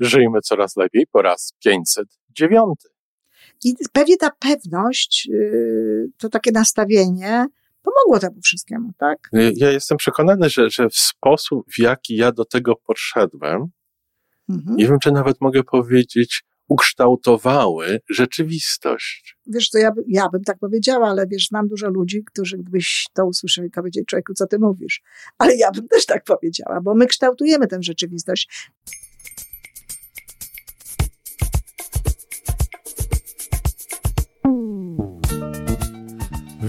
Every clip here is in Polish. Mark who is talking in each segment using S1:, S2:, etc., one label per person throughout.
S1: Żyjmy coraz lepiej po raz 509.
S2: I pewnie ta pewność, yy, to takie nastawienie pomogło temu wszystkiemu, tak?
S1: Ja jestem przekonany, że, że w sposób, w jaki ja do tego podszedłem,
S2: Mhm.
S1: nie wiem, czy nawet mogę powiedzieć, ukształtowały rzeczywistość.
S2: Wiesz, to ja, ja bym tak powiedziała, ale wiesz, znam dużo ludzi, którzy gdybyś to usłyszeli, to powiedzieli, człowieku, co ty mówisz? Ale ja bym też tak powiedziała, bo my kształtujemy tę rzeczywistość.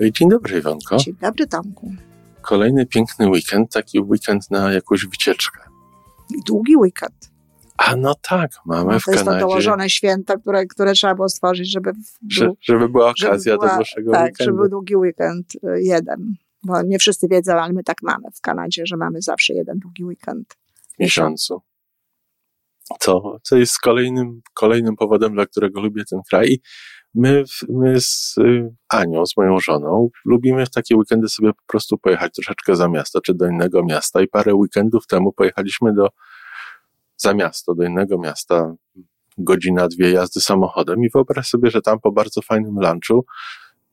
S1: Dzień dobry, Iwonko.
S2: Dzień dobry, Tomku.
S1: Kolejny piękny weekend, taki weekend na jakąś wycieczkę.
S2: I długi weekend.
S1: A no tak, mamy
S2: No,
S1: w
S2: to jest to
S1: Kanadzie,
S2: dołożone święto, które, które trzeba było stworzyć, żeby
S1: że, żeby była
S2: żeby
S1: okazja
S2: była-
S1: do dłuższego
S2: tak,
S1: weekendu.
S2: żeby był długi weekend y, jeden. Bo nie wszyscy wiedzą, ale my tak mamy w Kanadzie, że mamy zawsze jeden długi weekend.
S1: w miesiącu. Co, co jest kolejnym, kolejnym powodem, dla którego lubię ten kraj. My, my z y, Anią, z moją żoną, lubimy w takie weekendy sobie po prostu pojechać troszeczkę za miasto, czy do innego miasta. I parę weekendów temu pojechaliśmy do, za miasto, do innego miasta, godzina, dwie jazdy samochodem. I wyobraź sobie, że tam po bardzo fajnym lunchu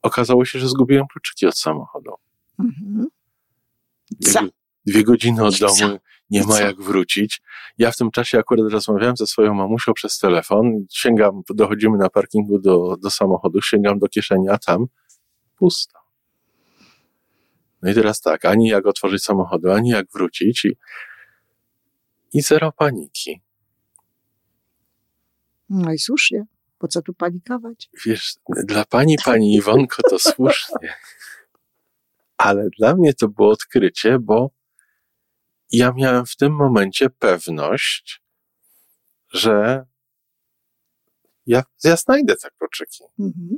S1: okazało się, że zgubiłem kluczyki od samochodu.
S2: Mhm.
S1: Dwie, dwie godziny od domu, nie ma jak wrócić. Ja w tym czasie akurat rozmawiałem ze swoją mamusią przez telefon, sięgam, dochodzimy na parkingu do, do samochodu, sięgam do kieszeni, a tam pusto. No i teraz tak, ani jak otworzyć samochodu, ani jak wrócić i, i zero paniki.
S2: No i słusznie. Po co tu panikować?
S1: Wiesz, dla pani, pani Iwonko to słusznie. Ale dla mnie to było odkrycie, bo ja miałem w tym momencie pewność, że ja, ja znajdę te kluczyki.
S2: Mhm.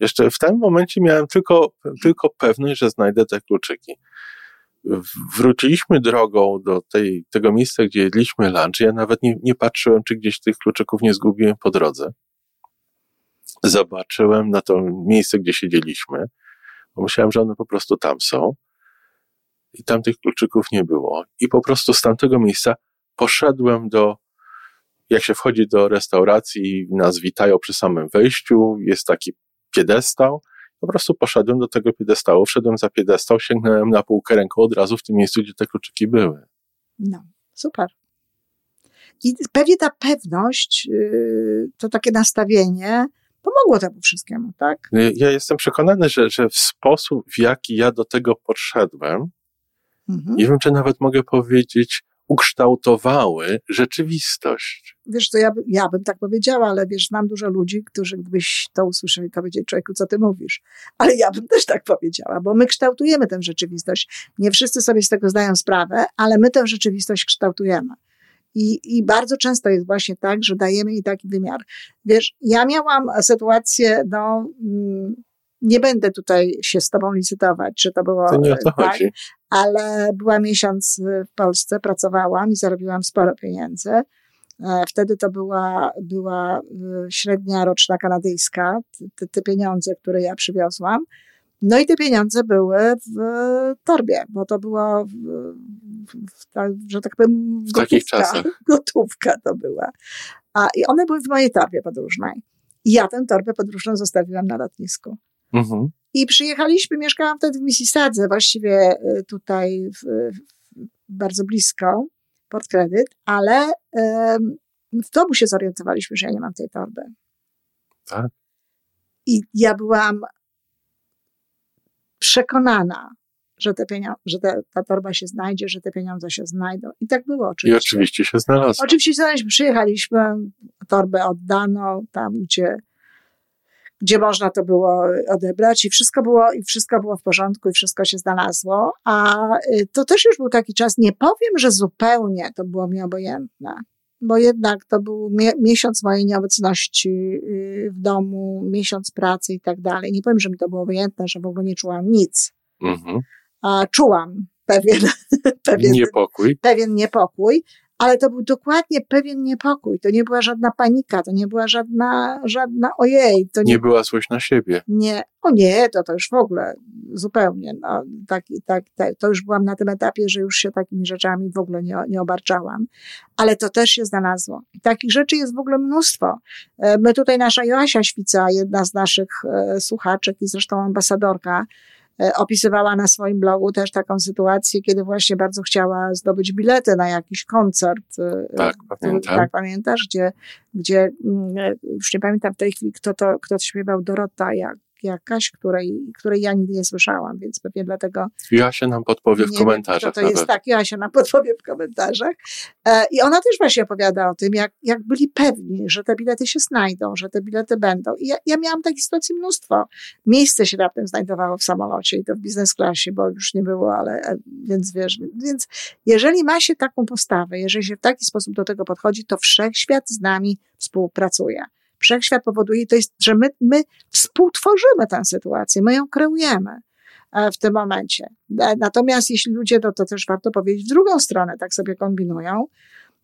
S1: Jeszcze w tym momencie miałem tylko, tylko pewność, że znajdę te kluczyki. Wróciliśmy drogą do tej, tego miejsca, gdzie jedliśmy lunch. Ja nawet nie, nie patrzyłem, czy gdzieś tych kluczyków nie zgubiłem po drodze. Zobaczyłem na to miejsce, gdzie siedzieliśmy, bo myślałem, że one po prostu tam są. I tam tych kluczyków nie było. I po prostu z tamtego miejsca poszedłem do, jak się wchodzi do restauracji, nas witają przy samym wejściu, jest taki piedestał. Po prostu poszedłem do tego piedestału, wszedłem za piedestał, sięgnąłem na półkę ręką od razu w tym miejscu, gdzie te kluczyki były.
S2: No, super. I pewnie ta pewność, yy, to takie nastawienie pomogło temu wszystkiemu, tak?
S1: Ja jestem przekonany, że, że w sposób, w jaki ja do tego podszedłem,
S2: Mhm.
S1: nie wiem, czy nawet mogę powiedzieć, ukształtowały rzeczywistość.
S2: Wiesz, to ja, by- ja bym tak powiedziała, ale wiesz, znam dużo ludzi, którzy gdybyś to usłyszeli, to powiedzieli, człowieku, co ty mówisz? Ale ja bym też tak powiedziała, bo my kształtujemy tę rzeczywistość. Nie wszyscy sobie z tego zdają sprawę, ale my tę rzeczywistość kształtujemy. I, I bardzo często jest właśnie tak, że dajemy jej taki wymiar. Wiesz, ja miałam sytuację, no, mm, nie będę tutaj się z tobą licytować, czy to było
S1: To nie o to
S2: tak,
S1: chodzi.
S2: ale była miesiąc w Polsce, pracowałam i zarobiłam sporo pieniędzy. E, Wtedy to była, była y, średnia roczna kanadyjska, te, te pieniądze, które ja przywiozłam. No i te pieniądze były w torbie, bo to było, w, w, w, że tak powiem,
S1: W takich
S2: gotówka.
S1: czasach.
S2: Gotówka to była. A, I one były w mojej torbie podróżnej. I ja tę torbę podróżną zostawiłam na lotnisku.
S1: Mhm.
S2: I przyjechaliśmy, mieszkałam wtedy w Mississadze, właściwie y, tutaj w, w, bardzo blisko, Port Credit, ale em, w domu się zorientowaliśmy, że ja nie mam tej torby.
S1: Tak.
S2: I ja byłam przekonana, że, te pienio- że te, ta torba się znajdzie, że te pieniądze się znajdą. I tak było
S1: I
S2: oczywiście.
S1: oczywiście się znalazło.
S2: Oczywiście znaleźliśmy, przyjechaliśmy, torbę oddano tam, gdzie, gdzie można to było odebrać i wszystko było, i wszystko było w porządku i wszystko się znalazło. A y, to też już był taki czas, nie powiem, że zupełnie to było mi obojętne. bo jednak to był miesiąc mojej nieobecności y, w domu, miesiąc pracy i tak dalej. Nie powiem, że mi to było obojętne, że w ogóle nie czułam nic. Mhm. A czułam pewien,
S1: pewien niepokój.
S2: Pewien niepokój, ale to był dokładnie pewien niepokój. To nie była żadna panika, to nie była żadna, żadna ojej. To
S1: nie, nie była złość na siebie.
S2: Nie, o nie, to to już w ogóle zupełnie. No, tak, tak, tak, to już byłam na tym etapie, że już się takimi rzeczami w ogóle nie, nie obarczałam. Ale to też się znalazło. I takich rzeczy jest w ogóle mnóstwo. E, my tutaj, nasza Joasia Świca, jedna z naszych e, słuchaczek i zresztą ambasadorka, opisywała na swoim blogu też taką sytuację, kiedy właśnie bardzo chciała zdobyć bilety na jakiś koncert.
S1: E, tak, pamiętam.
S2: Tak, pamiętasz, gdzie, gdzie mm, e, już nie pamiętam w tej chwili, kto to, kto to śpiewał, Dorota, jak, jakaś, której, której ja nigdy nie słyszałam, więc pewnie dlatego.
S1: Joasia nam podpowie w komentarzach.
S2: to, to jest tak, Joasia nam podpowie w komentarzach. I ona też właśnie opowiada o tym, jak, jak byli pewni, że te bilety się znajdą, że te bilety będą. I ja, ja miałam takich sytuacji mnóstwo. Miejsce się raptem znajdowało w samolocie i to w biznes klasie, bo już nie było, ale e, więc wiesz, więc jeżeli ma się taką postawę, jeżeli się w taki sposób do tego podchodzi, to wszechświat z nami współpracuje. Wszechświat powoduje, to jest, że my, my współtworzymy tę sytuację, my ją kreujemy e, w tym momencie. E, natomiast jeśli ludzie, to, to też warto powiedzieć, w drugą stronę tak sobie kombinują,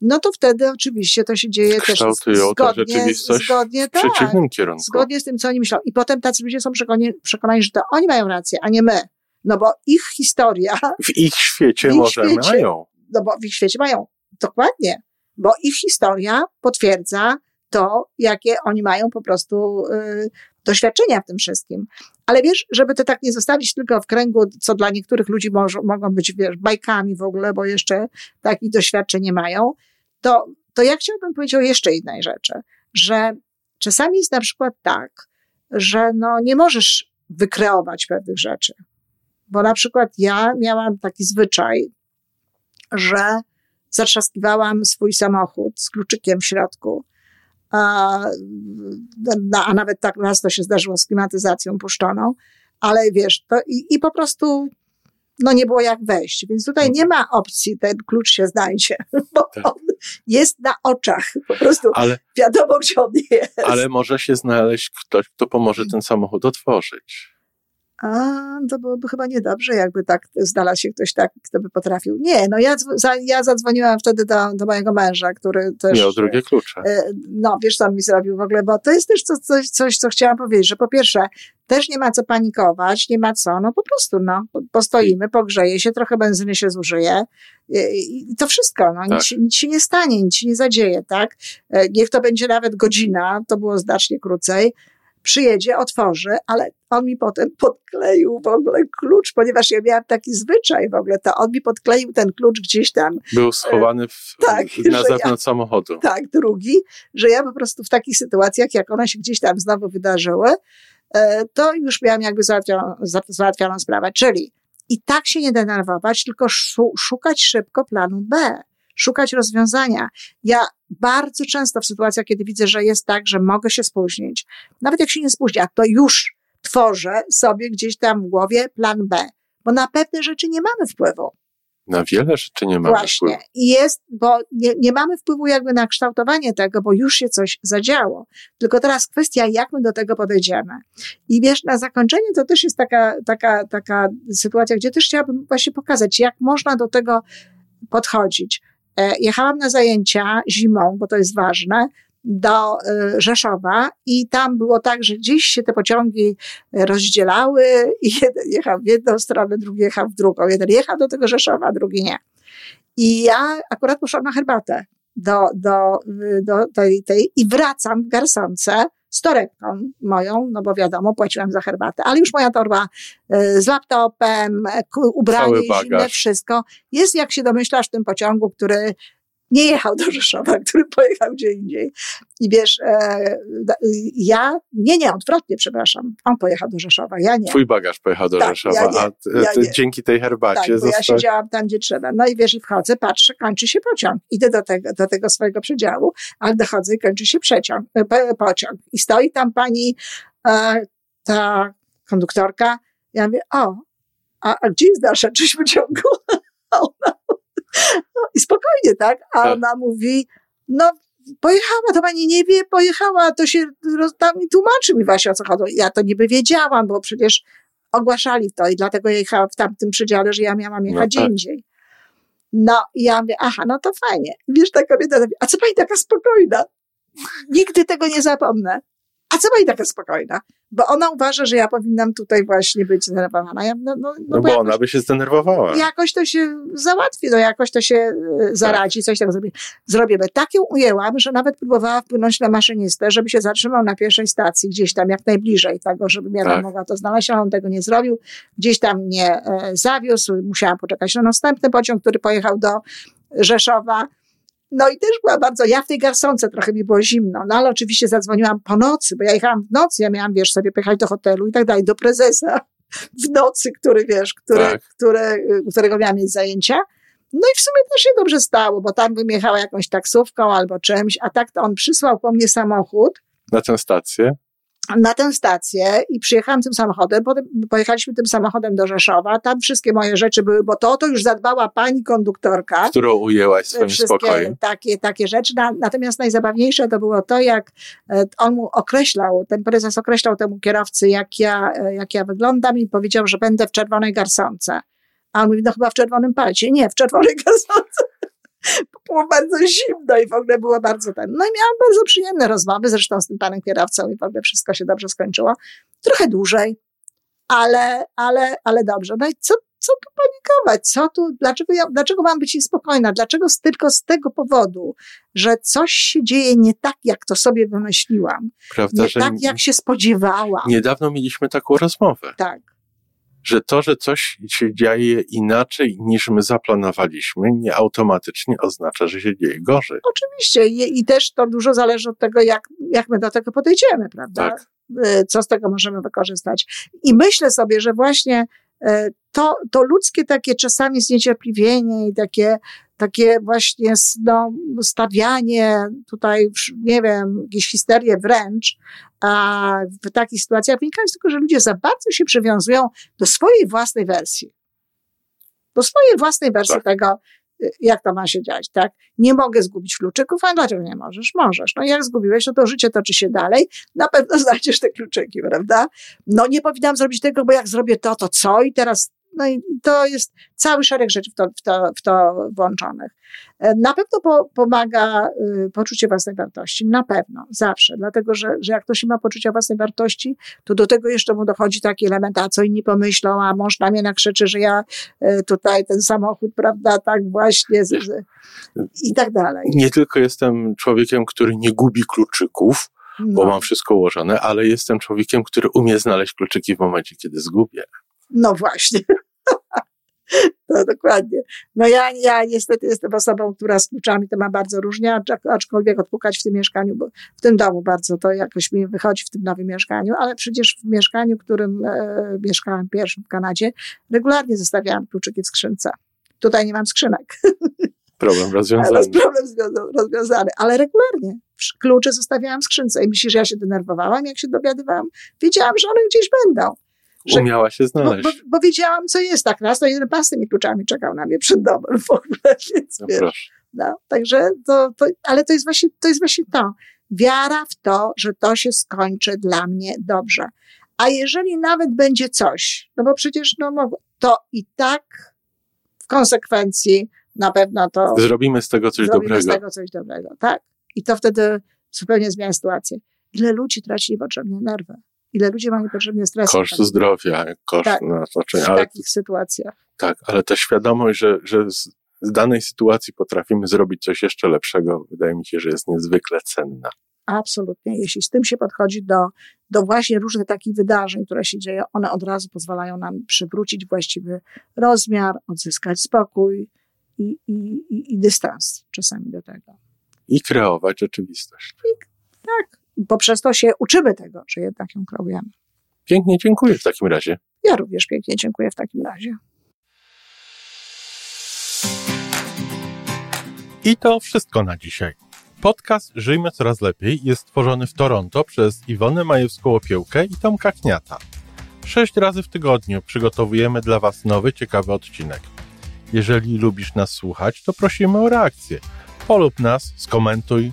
S2: no to wtedy oczywiście to się dzieje też zgodnie, zgodnie,
S1: w tak, przeciwnym kierunku.
S2: Zgodnie z tym, co oni myślą. I potem tacy ludzie są przekonani, przekonani, że to oni mają rację, a nie my. No bo ich historia...
S1: W ich świecie w ich może świecie, mają.
S2: No bo w ich świecie mają. Dokładnie. Bo ich historia potwierdza to, jakie oni mają po prostu y, doświadczenia w tym wszystkim. Ale wiesz, żeby to tak nie zostawić tylko w kręgu, co dla niektórych ludzi może, mogą być, wiesz, bajkami w ogóle, bo jeszcze takich doświadczeń nie mają, to, to ja chciałabym powiedzieć o jeszcze innej rzeczy, że czasami jest na przykład tak, że no nie możesz wykreować pewnych rzeczy. Bo na przykład ja miałam taki zwyczaj, że zatrzaskiwałam swój samochód z kluczykiem w środku a, a nawet tak raz to się zdarzyło z klimatyzacją puszczoną, ale wiesz, to i, i po prostu no nie było jak wejść. Więc tutaj nie ma opcji, ten klucz się znajdzie, bo tak. on jest na oczach. Po prostu ale, wiadomo, gdzie on jest.
S1: Ale może się znaleźć ktoś, kto pomoże ten samochód otworzyć
S2: a to byłoby chyba niedobrze, jakby tak znalazł się ktoś tak, kto by potrafił. Nie, no ja, ja zadzwoniłam wtedy do, do mojego męża, który też...
S1: Miał drugie klucze.
S2: E, no, wiesz, co on mi zrobił w ogóle, bo to jest też coś, coś, coś, co chciałam powiedzieć, że po pierwsze, też nie ma co panikować, nie ma co, no po prostu, no, postoimy, pogrzeje się, trochę benzyny się zużyje i to wszystko, no, tak. nic, nic się nie stanie, nic się nie zadzieje, tak? E, niech to będzie nawet godzina, to było znacznie krócej, przyjedzie, otworzy, ale on mi potem podkleił w ogóle klucz, ponieważ ja miałam taki zwyczaj w ogóle, to on mi podkleił ten klucz gdzieś tam.
S1: Był schowany w, tak, na zewnątrz ja, samochodu.
S2: Tak, drugi, że ja po prostu w takich sytuacjach, jak one się gdzieś tam znowu wydarzyły, e, to już miałam jakby załatwioną, załatwioną sprawę. Czyli i tak się nie denerwować, tylko szukać szybko planu B szukać rozwiązania. Ja bardzo często w sytuacjach, kiedy widzę, że jest tak, że mogę się spóźnić, nawet jak się nie spóźnia, to już tworzę sobie gdzieś tam w głowie plan B, bo na pewne rzeczy nie mamy wpływu.
S1: Na wiele rzeczy nie mamy
S2: Właśnie. wpływu. I jest, bo nie, nie mamy wpływu jakby na kształtowanie tego, bo już się coś zadziało. Tylko teraz kwestia, jak my do tego podejdziemy. I wiesz, na zakończenie to też jest taka, taka, taka sytuacja, gdzie też chciałabym właśnie pokazać, jak można do tego podchodzić. E, jechałam na zajęcia zimą, bo to jest ważne, do e, Rzeszowa i tam było tak, że gdzieś się te pociągi rozdzielały i jeden jechał w jedną stronę, drugi jechał w drugą. Jeden jechał do tego Rzeszowa, drugi nie. I ja akurat poszłam na herbatę do, do, do tej, tej i wracam w garsonce z torebką moją, no bo wiadomo, płaciłam za herbatę, ale już moja torba e, z laptopem, e, ubranie zimne, wszystko. Jest, jak się domyślasz, w tym pociągu, który nie jechał do Rzeszowa, który pojechał gdzie indziej. I wiesz, e, ja, nie, nie, odwrotnie, przepraszam, on pojechał do Rzeszowa, ja nie.
S1: Twój bagaż pojechał do tak, Rzeszowa, ja nie, a ty, ja dzięki tej herbacie
S2: tak, został... ja siedziałam tam, gdzie trzeba. No i wiesz, i wchodzę, patrzę, kończy się pociąg. Idę do tego, do tego swojego przedziału, ale dochodzę i kończy się przeciąg, e, pociąg. I stoi tam pani, e, ta konduktorka, ja mówię, o, a, a gdzie jest dalsza część pociągu? I spokojnie, tak? A tak. ona mówi, No, pojechała, to pani nie wie, pojechała, to się tam i tłumaczy mi właśnie o co chodzi. Ja to niby wiedziałam, bo przecież ogłaszali to i dlatego jechałam w tamtym przedziale, że ja miałam jechać no tak. indziej. No i ja mówię, aha, no to fajnie. Wiesz, ta kobieta mówi, a co pani taka spokojna? Nigdy tego nie zapomnę. A co pani taka spokojna? Bo ona uważa, że ja powinnam tutaj właśnie być zdenerwowana. Ja,
S1: no, no, no, no bo, bo jakoś, ona by się zdenerwowała.
S2: Jakoś to się załatwi, no jakoś to się e, zaradzi, tak. coś tam zrobi. zrobię. Tak ją ujęłam, że nawet próbowała wpłynąć na maszynistę, żeby się zatrzymał na pierwszej stacji, gdzieś tam jak najbliżej tego, żebym ja tak. mogła to znaleźć, ale on tego nie zrobił. Gdzieś tam mnie e, zawiózł, musiałam poczekać na następny pociąg, który pojechał do Rzeszowa. No i też była bardzo, ja w tej garsonce trochę mi było zimno, no ale oczywiście zadzwoniłam po nocy, bo ja jechałam w nocy, ja miałam, wiesz, sobie pojechać do hotelu i tak dalej, do prezesa w nocy, który, wiesz, który, tak. które, którego miałam mieć zajęcia. No i w sumie też się dobrze stało, bo tam bym jechała jakąś taksówką albo czymś, a tak to on przysłał po mnie samochód.
S1: Na tę stację?
S2: Na tę stację i przyjechałam tym samochodem, potem pojechaliśmy tym samochodem do Rzeszowa, tam wszystkie moje rzeczy były, bo to, to już zadbała pani konduktorka.
S1: Którą ujęłaś swoim spokojem.
S2: Takie, takie rzeczy. Natomiast najzabawniejsze to było to, jak e, on mu określał, ten prezes określał temu kierowcy, jak ja, e, jak ja wyglądam i powiedział, że będę w czerwonej garsonce. A on mówi, no chyba w czerwonym palcie. Nie, w czerwonej garsonce było bardzo zimno i w ogóle było bardzo ten. No i miałam bardzo przyjemne rozmowy, zresztą z tym panem kierowcą i w ogóle wszystko się dobrze skończyło. Trochę dłużej, ale, ale, ale dobrze. No i co, co tu panikować? Co tu, dlaczego, ja, dlaczego mam być niespokojna? Dlaczego tylko z tego powodu, że coś się dzieje nie tak, jak to sobie wymyśliłam? Prawda, nie tak, jak się spodziewałam.
S1: Niedawno mieliśmy taką rozmowę.
S2: Tak
S1: że to, że coś się dzieje inaczej niż my zaplanowaliśmy, nie automatycznie oznacza, że się dzieje gorzej.
S2: Oczywiście I, i też to dużo zależy od tego, jak, jak my do tego podejdziemy, prawda? Tak. Y, co z tego możemy wykorzystać. I myślę sobie, że właśnie y, to, to ludzkie takie czasami zniecierpliwienie i takie takie właśnie no, stawianie tutaj, nie wiem, jakieś histerie wręcz, a w takich sytuacjach wynika z tego, że ludzie za bardzo się przywiązują do swojej własnej wersji. Do swojej własnej wersji tak. tego, jak to ma się dziać, tak? Nie mogę zgubić kluczyków, a dlaczego nie możesz? Możesz. No jak zgubiłeś, to to życie toczy się dalej, na pewno znajdziesz te kluczyki, prawda? No nie powinnam zrobić tego, bo jak zrobię to, to co? I teraz no i to jest cały szereg rzeczy w to, w to, w to włączonych. E, na pewno po, pomaga y, poczucie własnej wartości. Na pewno, zawsze. Dlatego, że, że jak ktoś ma poczucie własnej wartości, to do tego jeszcze mu dochodzi taki element, a co inni pomyślą, a mąż na mnie nakrzyczy, że ja y, tutaj ten samochód, prawda, tak właśnie z, z, i tak dalej.
S1: Nie tylko jestem człowiekiem, który nie gubi kluczyków, no. bo mam wszystko ułożone, ale jestem człowiekiem, który umie znaleźć kluczyki w momencie, kiedy zgubię.
S2: No właśnie. No dokładnie. No ja, ja niestety jestem osobą, która z kluczami to ma bardzo różnie, aczkolwiek odpukać w tym mieszkaniu, bo w tym domu bardzo to jakoś mi wychodzi w tym nowym mieszkaniu, ale przecież w mieszkaniu, w którym e, mieszkałam pierwszym w Kanadzie, regularnie zostawiałam kluczyki w skrzynce. Tutaj nie mam skrzynek.
S1: Problem rozwiązany.
S2: Ale problem rozwiązany, ale regularnie. Klucze zostawiałam w skrzynce i myślisz, że ja się denerwowałam, jak się dowiadywałam. Wiedziałam, że one gdzieś będą.
S1: Że, Umiała się znaleźć.
S2: Bo, bo, bo, wiedziałam, co jest tak raz, to jeden pan z tymi kluczami czekał na mnie przed domem w ogóle, więc no wiesz, no, także to, to, ale to jest właśnie, to jest właśnie to. Wiara w to, że to się skończy dla mnie dobrze. A jeżeli nawet będzie coś, no bo przecież, no, to i tak w konsekwencji na pewno to.
S1: Zrobimy z tego coś
S2: zrobimy
S1: dobrego.
S2: z tego coś dobrego, tak. I to wtedy zupełnie zmienia sytuację. Ile ludzi traci niepotrzebnie nerwy ile ludzie mają potrzebnie stresu.
S1: Koszt tak. zdrowia, koszt tak, na otoczenie.
S2: W ale, takich sytuacjach.
S1: Tak, ale ta świadomość, że, że z, z danej sytuacji potrafimy zrobić coś jeszcze lepszego, wydaje mi się, że jest niezwykle cenna.
S2: Absolutnie. Jeśli z tym się podchodzi do, do właśnie różnych takich wydarzeń, które się dzieją, one od razu pozwalają nam przywrócić właściwy rozmiar, odzyskać spokój i, i, i, i dystans czasami do tego.
S1: I kreować rzeczywistość. I,
S2: poprzez to się uczymy tego, że jednak ją kreujemy.
S1: Pięknie dziękuję w takim razie.
S2: Ja również pięknie dziękuję w takim razie.
S1: I to wszystko na dzisiaj. Podcast Żyjmy Coraz Lepiej jest stworzony w Toronto przez Iwonę Majewską-Opiełkę i Tomka Kniata. Sześć razy w tygodniu przygotowujemy dla Was nowy, ciekawy odcinek. Jeżeli lubisz nas słuchać, to prosimy o reakcję – Polub nas, skomentuj,